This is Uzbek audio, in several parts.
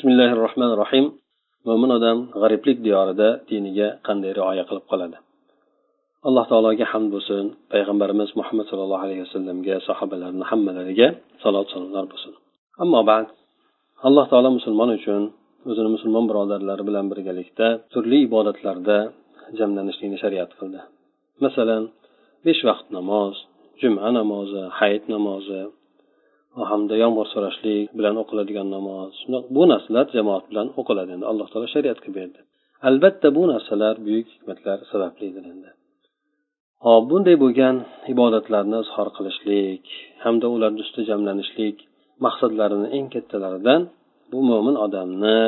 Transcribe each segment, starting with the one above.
bismillahi rohmanir rohim mo'min odam g'ariblik diyorida diniga qanday rioya qilib qoladi? Alloh taologa hamd bo'lsin. Payg'ambarimiz muhammad sallallohu alayhi vasallamga sahobalarni hammalariga salot salomlar bo'lsin. Ammo ba'd alloh taolo musulmon uchun o'zini musulmon birodarlari bilan birgalikda turli ibodatlarda jamlanishlikni shariat qildi. Masalan besh vaqt namoz juma namozi hayit namozi hamda yomg'ir so'rashlik bilan o'qiladigan namoz. Bu narsalar jamoat bilan o'qiladi. Endi alloh taolo shariat qilib berdi. Albatta bu narsalar buyuk hikmatlar sabablidir endi. Hop bunday bo'lgan ibodatlarni izhor qilishlik hamda ularni ustida jamlanishlik maqsadlarini eng kattalaridan bu mo'min odamni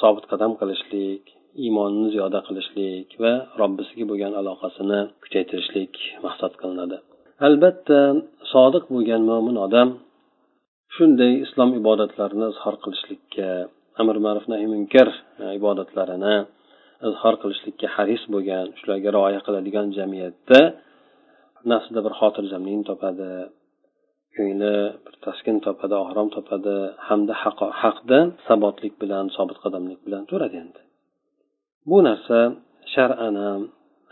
sobit qadam qilishlik iymonini ziyoda qilishlik va robbisiga bo'lgan aloqasini kuchaytirishlik maqsad qilinadi. Albatta sodiq bo'lgan mo'min odam shunday islom ibodatlarini izhor qilishlikka amr ma'ruf nahiy munkar e, ibodatlarini izhor qilishlikka haris bo'lgan shularga rioya qiladigan jamiyatda nafsida bir xotirjamlikni topadi ko'ngli bir taskin topadi orom topadi hamda haqda sabotlik bilan sobit qadamlik bilan turadi endi. Bu narsa shar'an ham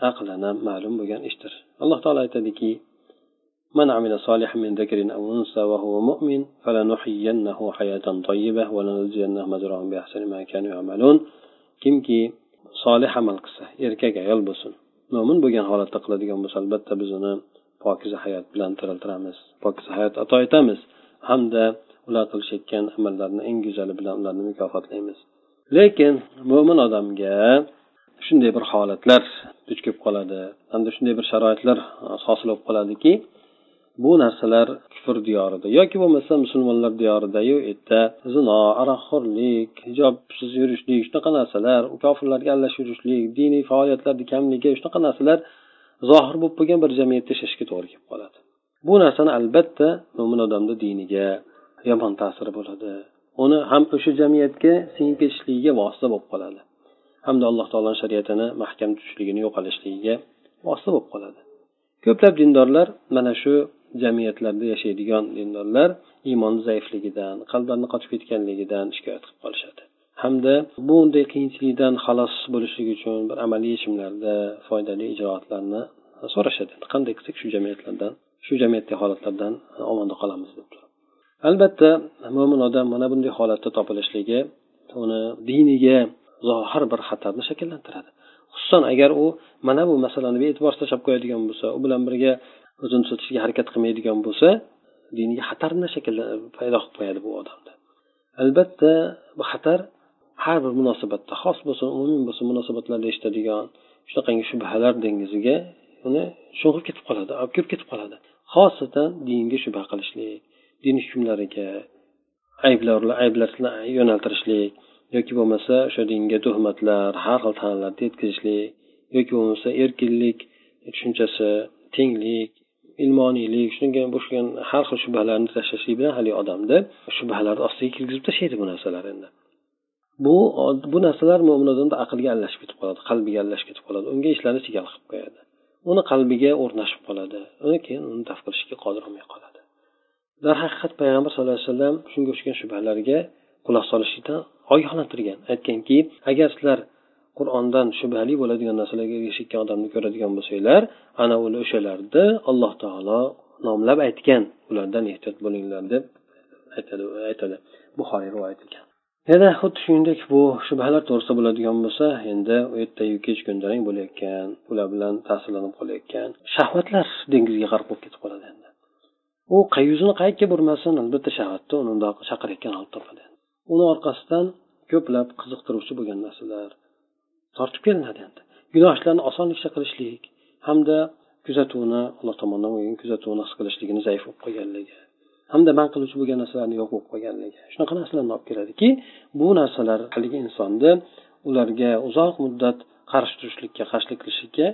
aqlan ham ma'lum bo'lgan ishdir. Alloh taolo aytadiki من عمل صالحا من ذكر أو أنثى وهو مؤمن فلنحيينه حياة طيبة ولنجزينهم أجرهم بأحسن ما كانوا يعملون kimki solih amal qilsa erkak ayol bo'lsin mo'min bo'lgan holatda qiladigan bo'lsa albatta biz uni pokiza hayot bilan tiriltiramiz pokiza hayot ato etamiz hamda ular qilishayotgan amallarni eng go'zali bilan ularni mukofotlaymiz lekin mo'min odamga shunday bir holatlar duch kelib qoladi hamda shunday bir sharoitlar hosil bo'lib qoladiki bu narsalar kufr diyorida yoki bo'lmasa musulmonlar diyoridayu u yerda zino aroqxo'rlik hijobsiz yurishlik shunaqa narsalar kofirlarga aralashib yurishlik diniy faoliyatlarni kamligi shunaqa narsalar zohir bo'lib qolgan bir jamiyatda yashashga to'g'ri kelib qoladi. Bu narsani albatta mo'min odamni diniga yomon ta'siri bo'ladi. Uni ham o'sha jamiyatga singib ketishligiga vosita bo'lib qoladi. Hamda alloh taoloni shariatini mahkam tutishligini yo'qolishligiga vosita bo'lib qoladi. Ko'plab dindorlar mana shu jamiyatlarda yashaydigan dindorlar iymon zaifligidan qalblarini qotib ketganligidan shikoyat qilib qolishadi. Hamda bunday qiyinchilikdan xalos bo'lishlik uchun bir amaliy yechimlarda foydali ijroatlarni so'rashadi. Qanday qilsak shu jamiyatlardan shu jamiyatdagi holatlardan omonda qolamiz deb albatta mo'min odam mana bunday holatda topilishligi uni diniga zohir bir xatarni shakllantiradi. Xususan agar u mana bu masalani bee'tiborsiz tashlab qo'yadigan bo'lsa u bilan birga o'zini tutishga harakat qilmaydigan bo'lsa diniga xatarni shaklda paydo qilib qo'yadi bu odamda. Albatta bu xatar har bir munosabatda xos bo'lsin umumiy bo'lsin munosabatlarda eshitadigan shunaqangi shubhalar dengiziga uni sho'ng'ib ketib qoladi olib kirib ketib qoladi. Xosatan dinga shubha qilishlik din hukmlariga ayblar ayblarni yo'naltirishlik yoki bo'lmasa o'sha dinga tuhmatlar har xil ta'nalarni yetkazishlik yoki bo'lmasa erkinlik e, tushunchasi tenglik ilmoniylik shunga bo'shgan har xil shubhalarni tashlashlik bilan haligi odamni shubhalarni ostiga kirgizib tashlaydi bu narsalar endi. Bu bu narsalar mo'min odamni aqliga aralashib ketib qoladi qalbiga aralashib ketib qoladi unga ishlarni chigal qilib qo'yadi. Uni qalbiga o'rnashib qoladi uni keyin uni daf qilishga qodir bo'lmay qoladi. Darhaqiqat payg'ambar sallallohu alayhi vasallam shunga o'xshagan shubhalarga quloq solishlikdan ogohlantirgan. Aytganki agar sizlar qur'ondan shubhali bo'ladigan narsalarga ergashayotgan odamni ko'radigan bo'lsanglar ana ular o'shalarni alloh taolo nomlab aytgan ulardan ehtiyot bo'linglar deb aytadi aytadi. Buxoriy rivoyat ekan. Yana xuddi shuningdek bu shubhalar to'g'risida bo'ladigan bo'lsa endi u yerdayu kech kundarang bo'layotgan ular bilan ta'sirlanib qolayotgan shahvatlar dengizga g'arq bo'lib ketib qoladi endi. U yuzini qayerga burmasin albatta shahvatni uni chaqirayotgan holda topadi uni orqasidan ko'plab qiziqtiruvchi bo'lgan narsalar tortib kelinadi endi. Gunoh ishlarni osonlikcha qilishlik hamda kuzatuvni alloh tomonidan bo'lgan kuzatuvni his qilishligini zaif bo'lib qolganligi hamda man qiluvchi bo'lgan narsalarni yo'q bo'lib qolganligi shunaqa narsalarni olib keladiki bu narsalar haligi insonni ularga uzoq muddat qarshi turishlikka qarshilik qilishlikka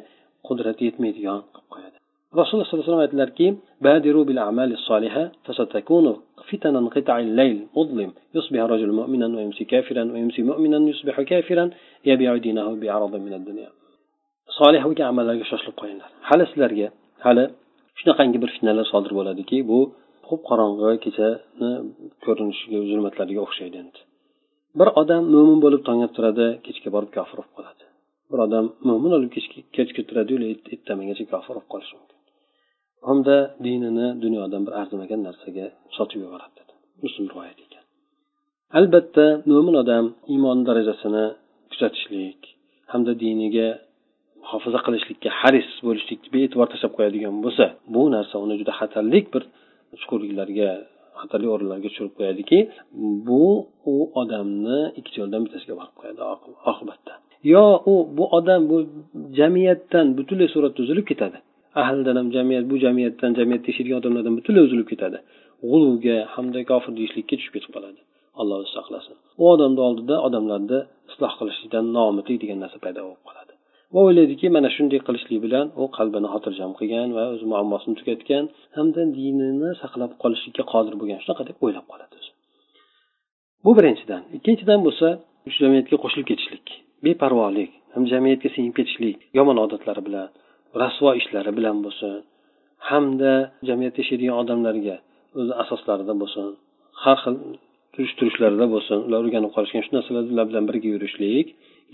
qudrati yetmaydigan qilib qo'yadi. Rasululloh sollallohu alayhi vasallam aytdilarki badiru bil amali soliha fasatakunu فتنا قطع الليل مظلم يصبح رجل مؤمنا ويمسي كافرا ويمسي مؤمنا يصبح كافرا يبيع دينه بعرض من الدنيا solih bo'lgan amallarga shoshilib qo'yinglar hali sizlarga hali shunaqangi bir fitnalar sodir bo'ladiki bu qup qorong'i kechani ko'rinishiga zulmatlariga o'xshaydi endi bir odam mo'min bo'lib tongab turadi kechga borib kofir bo'lib qoladi bir odam mo'min bo'lib kechga turadiyu ertamagacha kofir bo'lib qolishi mumkin Hamda dinini dunyodan bir arzimagan narsaga sotib yuboradi dedi. Muslim rivoyat ekan. Albatta mo'min odam iymon darajasini kuzatishlik hamda diniga muhofaza qilishlikka haris bo'lishlikni bee'tibor tashlab qo'yadigan bo'lsa bu narsa uni juda xatarli bir chuqurliklarga xatarli o'rinlarga tushirib qo'yadiki bu u odamni ikki yo'ldan bittasiga borib qo'yadi oqibatda. Yo u bu odam bu jamiyatdan butunlay suratda uzilib ketadi. Ahlidan ham jamiyat bu jamiyatdan jamiyatda yashaydigan odamlardan butunlay uzilib ketadi. G'uluvga hamda kofir deyishlikka tushib ketib qoladi. Alloh o'zi saqlasin. U odamni oldida odamlarni isloh qilishlikdan noumidlik degan narsa paydo bo'lib qoladi. Va o'ylaydiki mana shunday qilishlik bilan u qalbini xotirjam qilgan va o'z muammosini tugatgan hamda dinini saqlab qolishlikka qodir bo'lgan. Shunaqa deb o'ylab qoladi o'zi. Bu birinchidan. Ikkinchidan bo'lsa jamiyatga qo'shilib ketishlik beparvolik ham jamiyatga singib ketishlik yomon odatlari bilan rasvo ishlari bilan bo'lsin hamda jamiyatda yashaydigan odamlarga o'zi asoslarida bo'lsin har xil turish turishlarida bo'lsin ular o'rganib qolishgan shu narsalar bilan birga yurishlik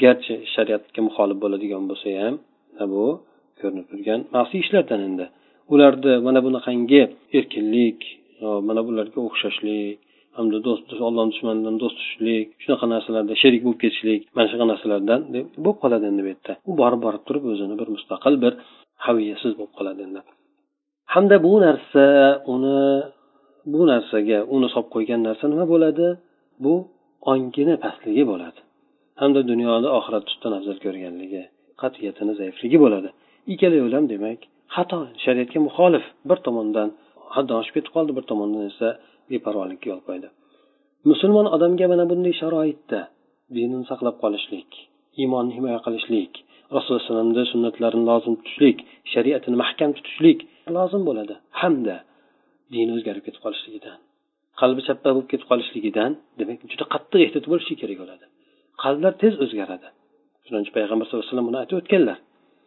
garchi shariatga muxolif bo'ladigan bo'lsa ham bu ko'rinib turgan ma'siy ishlardan endi. Ularni mana bunaqangi erkinlik mana bularga o'xshashlik hamda do'st ollohni dushmanidan do'st tutishlik shunaqa narsalarda sherik bo'lib ketishlik mana shunaqa narsalardan bo'lib qoladi endi bu yerda. U borib borib turib o'zini bir mustaqil bir haviyasiz bo'lib qoladi endi. Hamda bu narsa uni bu narsaga uni solib qo'ygan narsa nima bo'ladi? Bu ongini pastligi bo'ladi. Hamda dunyoni oxirat ustidan afzal ko'rganligi qat'iyatini zaifligi bo'ladi. Ikkala yo'l ham demak xato. Shariatga muxolif. Bir tomondan haddan oshib ketib qoldi bir tomondan esa beparvolikka yo'l qo'ydi. Musulmon odamga mana bunday sharoitda dinini saqlab qolishlik iymonni himoya qilishlik rasululloh alayhivasalamni sunnatlarini lozim tutishlik shariatini mahkam tutishlik lozim bo'ladi. Hamda dini o'zgarib ketib qolishligidan qalbi chappa bo'lib ketib qolishligidan demak juda qattiq ehtiyot bo'lishi kerak bo'ladi. Qalblar tez o'zgaradi. Shuning uchun payg'ambar sallallohu alayhi vasallam buni aytib o'tganlar.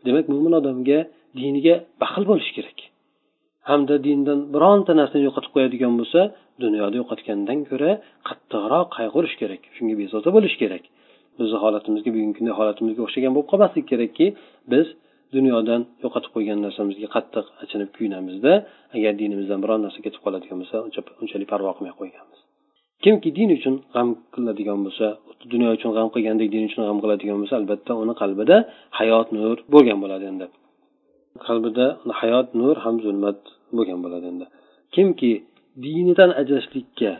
Demak mo'min odamga diniga baxil bo'lishi kerak. Hamda dindan bironta narsani yo'qotib qo'yadigan bo'lsa dunyoda yo'qotgandan ko'ra qattiqroq qayg'urish kerak shunga bezovta bo'lish kerak. Bizni holatimizga bugungi kunda holatimizga o'xshagan bo'lib qolmaslik kerakki biz dunyodan yo'qotib qo'ygan narsamizga qattiq achinib kuyinamizda agar dinimizdan biron narsa ketib qoladigan bo'lsa unchalik parvo qilmay qo'yganmiz. Kimki din uchun g'am qiladigan bo'lsa dunyo uchun g'am qilgandek din uchun g'am qiladigan bo'lsa albatta uni qalbida hayot nur bo'lgan bo'ladi endi. Qalbida hayot nur ham zulmat bo'lgan bo'ladi endi. Kimki dinidan ajrashlikka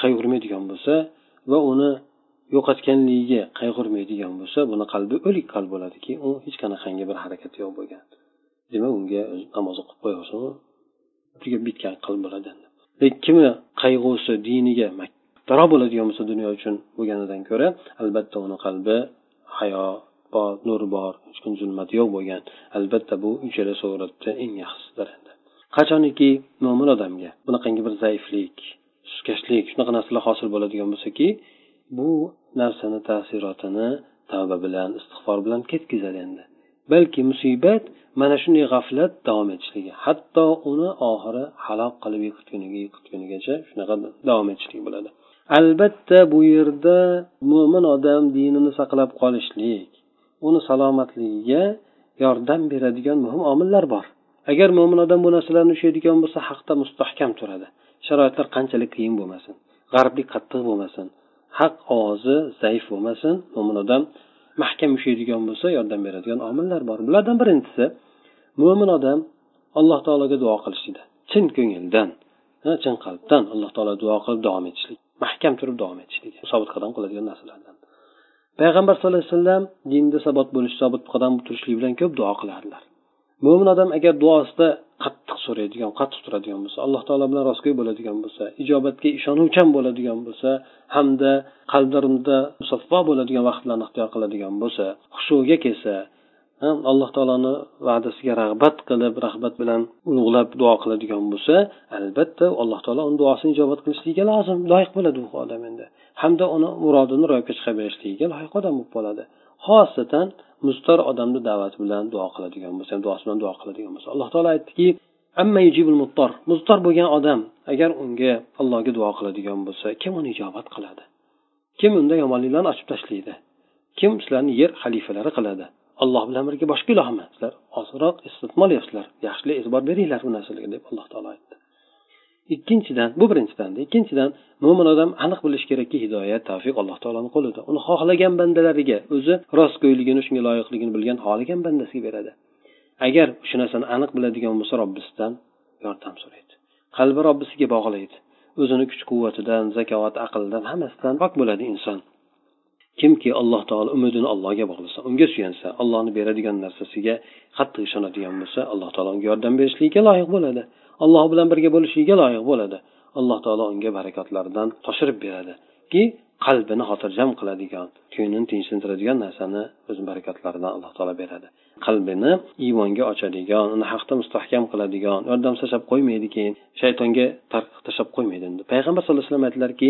qayg'urmaydigan bo'lsa va uni yo'qotganligiga qayg'urmaydigan bo'lsa buni qalbi o'lik qalb bo'ladiki u hech qanaqangi bir harakati yo'q bo'lgan. Demak unga namoz o'qib qo'yaversin juda bitgan qalb bo'ladi lekin kimni qayg'usi diniga kattaroq bo'ladigan bo'lsa dunyo uchun bo'lganidan ko'ra albatta uni qalbi hayo bor nur bor hech kim zulmat yo'q bo'lgan. Albatta bu uchala suratda eng yaxshisidir endi. Qachoniki mo'min odamga bunaqangi bir zaiflik suskashlik shunaqa narsalar hosil bo'ladigan bo'lsaki bu narsani ta'sirotini tavba bilan istig'for bilan ketkazadi endi. Balki musibat mana shunday g'aflat davom etishligi hatto uni oxiri halok qilib yiqitguniga yiqitgunigacha shunaqa davom etishlik bo'ladi. Albatta bu yerda mo'min odam dinini saqlab qolishlik uni salomatligiga yordam beradigan muhim omillar bor. Agar mo'min odam bu narsalarni ushlaydigan bo'lsa haqda mustahkam turadi. Sharoitlar qanchalik qiyin bo'lmasin g'arblik qattiq bo'lmasin haq ovozi zaif bo'lmasin mo'min odam mahkam ushlaydigan bo'lsa yordam beradigan omillar bor. Bulardan birinchisi mo'min odam alloh taologa duo qilishlikda chin ko'ngildan chin qalbdan alloh taolo duo qilib davom etishlik mahkam turib davom etishlik sobit qadam qiladigan narsalardan. Payg'ambar sallallohu alayhi vasallam dinda sabot bo'lish sobit qadam turishlik bilan ko'p duo qilardilar. Mo'min odam agar duosida qattiq so'raydigan qattiq turadigan bo'lsa alloh taolo bilan rostgo'y bo'ladigan bo'lsa ijobatga ishonuvchan bo'ladigan bo'lsa hamda qalblarida musaffo bo'ladigan vaqtlarni ixtiyor qiladigan bo'lsa hushuga kelsa alloh taoloni va'dasiga rag'bat qilib rag'bat bilan ulug'lab duo qiladigan bo'lsa albatta alloh taolo uni duosini ijobat qilishligiga lozim loyiq bo'ladi u odam endi. Hamda uni murodini ro'yobga chiqarib berishligiga loyiq odam bo'lib qoladi. Xosatan mustar odamni da'vati bilan duo qiladigan bo'lsa duosi bilan duo qiladigan bo'lsa. Alloh taolo aytdiki muztor bo'lgan odam agar unga allohga duo qiladigan bo'lsa kim uni ijobat qiladi? Kim unda yomonliklarni ochib tashlaydi? Kim sizlarni yer xalifalari qiladi? Alloh bilan birga boshqa ilohmi sizlar ozroq istisno olyapsizlar yaxshilik e'tibor beringlar bu narsalarga deb alloh taolo aytdi. Ikkinchidan bu birinchidan ikkinchidan mo'min odam aniq bilishi kerakki hidoyat tavfiq alloh taoloni qo'lida. Uni xohlagan bandalariga o'zi rostgo'yligini shunga loyiqligini bilgan xohlagan bandasiga beradi. Agar shu narsani aniq biladigan bo'lsa robbisidan yordam so'raydi. Qalbi robbisiga bog'laydi. O'zini kuch quvvatidan zakovat aqldan hammasidan pok bo'ladi inson. Kimki alloh taolo umidini allohga bog'lasa unga suyansa allohni beradigan narsasiga qattiq ishonadigan bo'lsa alloh taolo unga yordam berishligiga loyiq bo'ladi. Alloh bilan birga bo'lishligiga loyiq bo'ladi. Alloh taolo unga barakotlaridan toshirib beradiki qalbini xotirjam qiladigan ko'nglini tinchlantiradigan narsani o'z barakatlaridan alloh taolo beradi. Qalbini iymonga ochadigan uni haqda mustahkam qiladigan yordam tashlab qo'ymaydi keyin shaytonga tarq tashlab qo'ymaydi. Payg'ambar sallallohu alayhi vasallam aytdilarki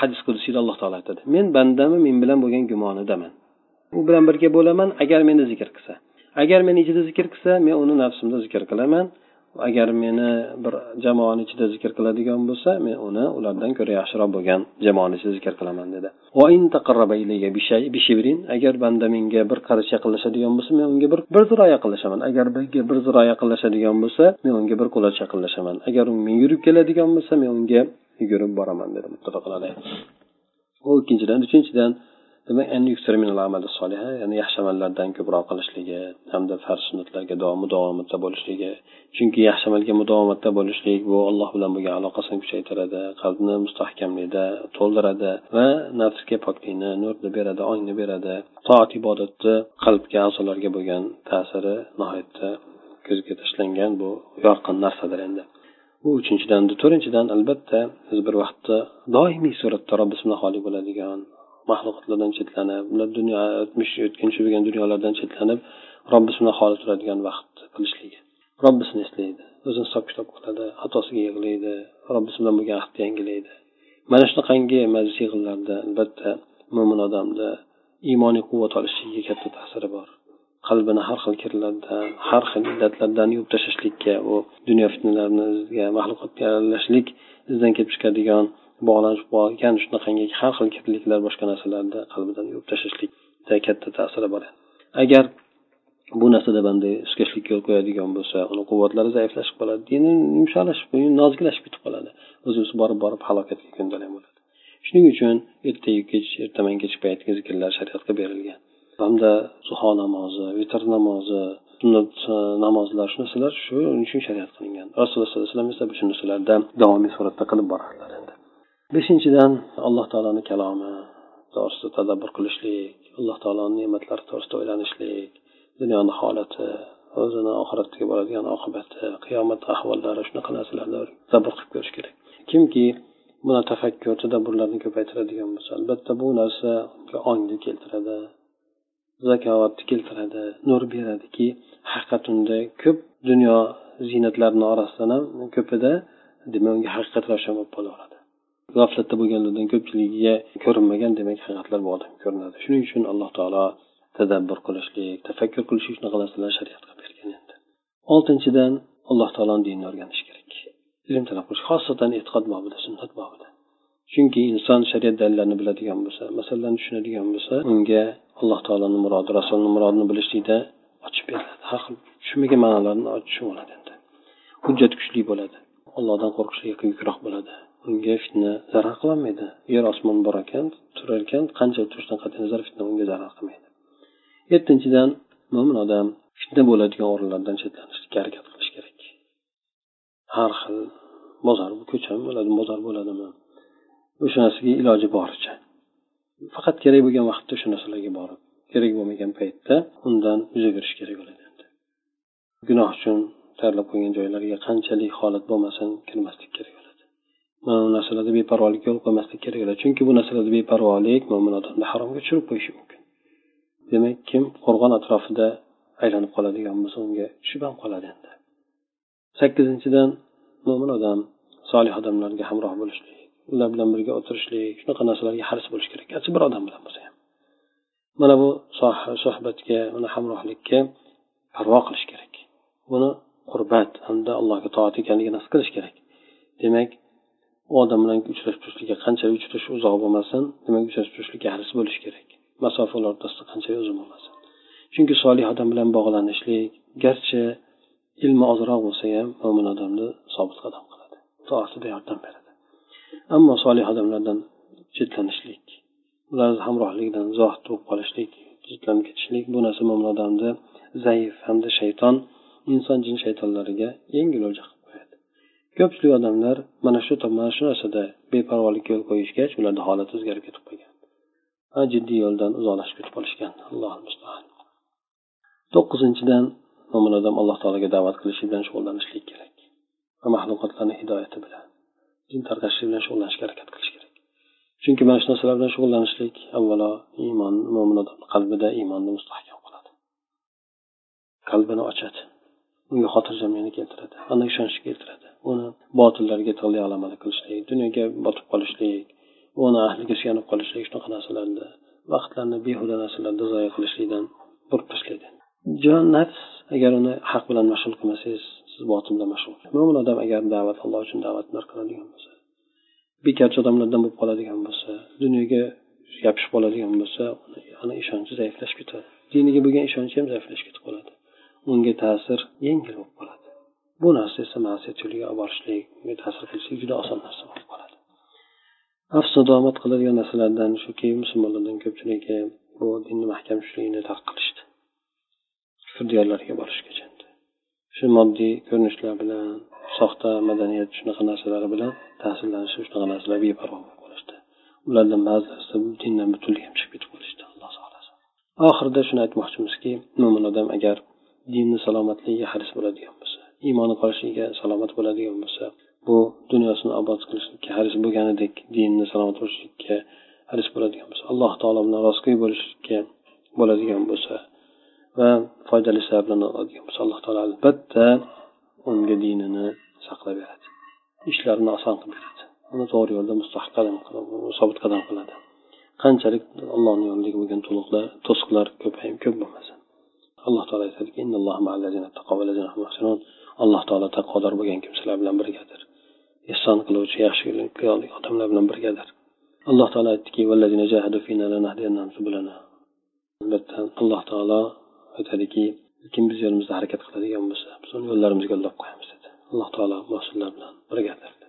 hadis qudusiyda alloh taolo aytadi. Men bandami men bilan bo'lgan gumonidaman u bilan birga bo'laman agar meni zikr qilsa. Agar meni ichida zikr qilsa men uni nafsimda zikr qilaman. Agar meni bir jamoani ichida zikr qiladigan bo'lsa men uni ulardan ko'ra yaxshiroq bo'lgan jamoani ichida zikr qilaman dedi. Agar banda menga bir qarich yaqinlashadigan bo'lsa men unga bir bir ziro yaqinlashaman agar menga bir ziro yaqinlashadigan bo'lsa men unga bir quloch yaqinlashaman agar u men yurib keladigan bo'lsa men unga yugurib boraman dedi. U ikkinchidan uchinchidan demak ya'ni yaxshi amallardan ko'proq qilishligi hamda farz sunnatlarga mudovamatda bo'lishligi. Chunki yaxshi amalga mudovamatda bo'lishlik bu alloh bilan bo'lgan aloqasini kuchaytiradi qalbni mustahkamlaydi to'ldiradi va nafsga poklikni nurni beradi ongni beradi. Toat ibodatni qalbga a'zolarga bo'lgan ta'siri nihoyatda ko'zga tashlangan bu yorqin narsadir endi. Bu uchinchidan to'rtinchidan albatta biz bir vaqtda doimiy suratda robbisini xoli bo'ladigan maxluqotlardan chetlanib ular dunyo o'tmish o'tkinchi bo'lgan dunyolardan chetlanib robbisini xoli turadigan vaqt qilishligi robbisini eslaydi o'zini hisob kitob qiladi xatosiga yig'laydi robbisi bilan bo'lgan ahdni yangilaydi. Mana shunaqangi majlis yig'inlarda albatta mo'min odamda iymoniy quvvat olishligiga katta ta'siri bor. Qalbini har xil kirlardan har xil illatlardan yuvib tashlashlikka u dunyo fitnalarini maxluqotga aralashishlik izdan kelib chiqadigan bog'lanib qolgan shunaqangi har xil kirliklar boshqa narsalarni qalbidan yuvib tashlashlikda katta ta'siri bor. Agar bu narsada banda sustkashlikka yo'l qo'yadigan bo'lsa uni quvvatlari zaiflashib qoladi dini yumshalashib noziklashib ketib qoladi. O'zi o'zi borib borib halokatga ko'ndalang bo'ladi. Shuning uchun ertayu kech ertaman kech paytgi zikrlar shariatga berilgan. Hamda zuho namozi vitr namozi sunnat namozlar shu narsalar shuning uchun shariat qilingan. Rasululloh sollallohu alayhi vasallam esa shu narsalarda davomiy suratda qilib boradilar endi. Beshinchidan alloh taoloni kalomi to'g'risida tadabbur qilishlik alloh taoloni ne'matlari to'g'risida o'ylanishlik dunyoni holati o'zini oxiratga boradigan oqibati qiyomat ahvollari shunaqa narsalarni tadabbur qilib ko'rish kerak. Kimki buni tafakkur tadabburlarni ko'paytiradigan bo'lsa albatta bu narsa ongni keltiradi. Zakovatni keltiradi nur beradiki haqiqat unda ko'p dunyo ziynatlarini orasidan ham ko'pida demak unga haqiqat ravshan bo'lib qolaveradi. G'aflatda bo'lganlardan ko'pchiligiga ko'rinmagan demak haqiqatlar bu odamga ko'rinadi. Shuning uchun alloh taolo tadabbur qilishlik tafakkur qilishlik shunaqa narsalarni shariatga bergan endi. Oltinchidan alloh taoloni dinini o'rganish kerak. Ilm talab qilish xosatan e'tiqod bobida sunnat bobida. Chunki inson shariat dalillarini biladigan bo'lsa masalani tushunadigan bo'lsa unga alloh taoloni murodi rasulni murodini bilishlikda ochib beriladi har xil tushunmagan ma'nolarni tushunib oladi endi. Hujjat kuchli bo'ladi. Allohdan qo'rqishlik yukroq bo'ladi. Unga fitna zarar qilolmaydi. Yer osmon bor ekan turar ekan qancha turishidan qat'iy nazar fitna unga zarar qilmaydi. Yettinchidan mo'min odam fitna bo'ladigan o'rinlardan chetlanishlikka harakat qilish kerak. Har xil bozor ko'chami bo'ladi bozor bo'ladimi? O'sha narsaga iloji boricha. Faqat kerak bo'lgan vaqtda o'sha narsalarga borib kerak bo'lmagan paytda undan yuz o'girish kerak bo'ladi gunoh uchun tayyorlab qo'ygan joylarga qanchalik holat bo'lmasin kirmaslik kerak bo'ladi. Mana bu narsalarda beparvolikka yo'l qo'ymaslik kerak bo'ladi. Chunki bu narsalarda beparvolik mo'min odamni haromga tushirib qo'yishi mumkin. Demak kim qo'rg'on atrofida aylanib qoladigan bo'lsa unga tushib ham qoladi endi. Sakkizinchidan mo'min odam solih odamlarga hamroh bo'lishlik. Ular bilan birga o'tirishlik shunaqa narsalarga haris bo'lish kerak. Garchi bir odam bilan bo'lsa ham. Mana bu suhbatga uni hamrohlikka parvo qilish kerak. Buni qurbat hamda allohga toat ekanligini his qilish kerak. Demak u odam bilan uchrashib turishlikka qanchalik uchrashish uzoq bo'lmasin demak uchrashib turishlikka haris bo'lish kerak. Masofalar o'rtasida qanchalik uzun bo'lmasin. Chunki solih odam bilan bog'lanishlik garchi ilmi ozroq bo'lsa ham mo'min odamni sobit qadam qiladi. Toatida yordam beradi. Ammo solih odamlardan chetlanishlik ularni hamrohligidan zohid bo'lib qolishlik chetlanib ketishlik bu narsa mo'min odamni zaif hamda shayton inson jin shaytonlariga yengil o'lja qilib qo'yadi. Ko'pchilik odamlar mana shu mana shu narsada beparvolikka yo'l qo'yishgach ularni holati o'zgarib ketib qolgan jiddiy yo'ldan uzoqlashib ketib qolishgan. Alloh to'qqizinchidan mo'min odam alloh taologa da'vat qilishi bilan shug'ullanishlik kerak va maxluqotlarni hidoyati bilan. Din tarqatishlik bilan shug'ullanishga harakat qilish kerak. Chunki mana shu narsalar bilan shug'ullanishlik avvalo iymon mo'min odamni qalbida iymonni mustahkam qiladi. Qalbini ochadi. Unga xotirjamlikni keltiradi. Ana ishonchni keltiradi. Uni botillarga tog'li alamali qilishlik dunyoga botib qolishlik uni ahliga suyanib qolishlik shunaqa narsalarda vaqtlarni behuda narsalarda zoya qilishlikdan burib tashlaydi jon nafs agar uni haq bilan mashg'ul qilmasangiz siz botinda mashg'ul mo'min odam agar da'vat alloh uchun da'vatlar qiladigan bo'lsa bekorchi odamlardan bo'lib qoladigan bo'lsa dunyoga yopishib qoladigan bo'lsa ana ishonchi zaiflashib ketadi. Diniga bo'lgan ishonchi ham zaiflashib ketib qoladi. Unga ta'sir yengil bo'lib qoladi. Bu narsa esa ma'siyat yo'liga olib borishlikga ta'sir qilishlik juda oson narsa bo'lib qoladi. Afsus nadomat qiladigan narsalardan shuki musulmonlardan ko'pchiligi bu dinni mahkam tushishlikni tark qilishdi kufr diyorlariga borishgacha. Shu moddiy ko'rinishlar bilan soxta madaniyat shunaqa narsalar bilan ta'sirlanishi shunaqa narsalar beparvo bo'lib qolishdi. Ulardan ba'zilari dindan butunlay ham chiqib ketib qolishdi alloh saqlasin oxirida shuni aytmoqchimizki mo'min odam agar dinni salomatligiga haris bo'ladigan bo'lsa iymoni qolishligiga salomat bo'ladigan bo'lsa bu dunyosini obod qilishlikka haris bo'lganidek dinni salomat bo'lishlikka haris bo'ladigan bo'lsa alloh taolo bilan rostgo'y bo'lishlikka bo'ladigan bo'lsa va foydali ishlar bilan oladigan bo'lsa alloh taolo albatta unga dinini saqlab beradi. Ishlarini oson qilib beradi. Uni to'g'ri yo'lda mustahkam sobit qadam qiladi. Qanchalik allohni yo'lidagi bo'lgan to'liqlar to'siqlar ko'payib ko'p bo'lmasin alloh taolo aytadiki alloh taolo taqvodor bo'lgan kimsalar bilan birgadir. Ehson qiluvchi yaxshi odamlar bilan birgadir. Alloh taolo aytdiki albatta alloh taolo aytadiki kim biz yo'limizda harakat qiladigan bo'lsa biz uni yo'llarimizga yo'llab qo'yamiz dedi. Alloh taolo bu bilan birgadir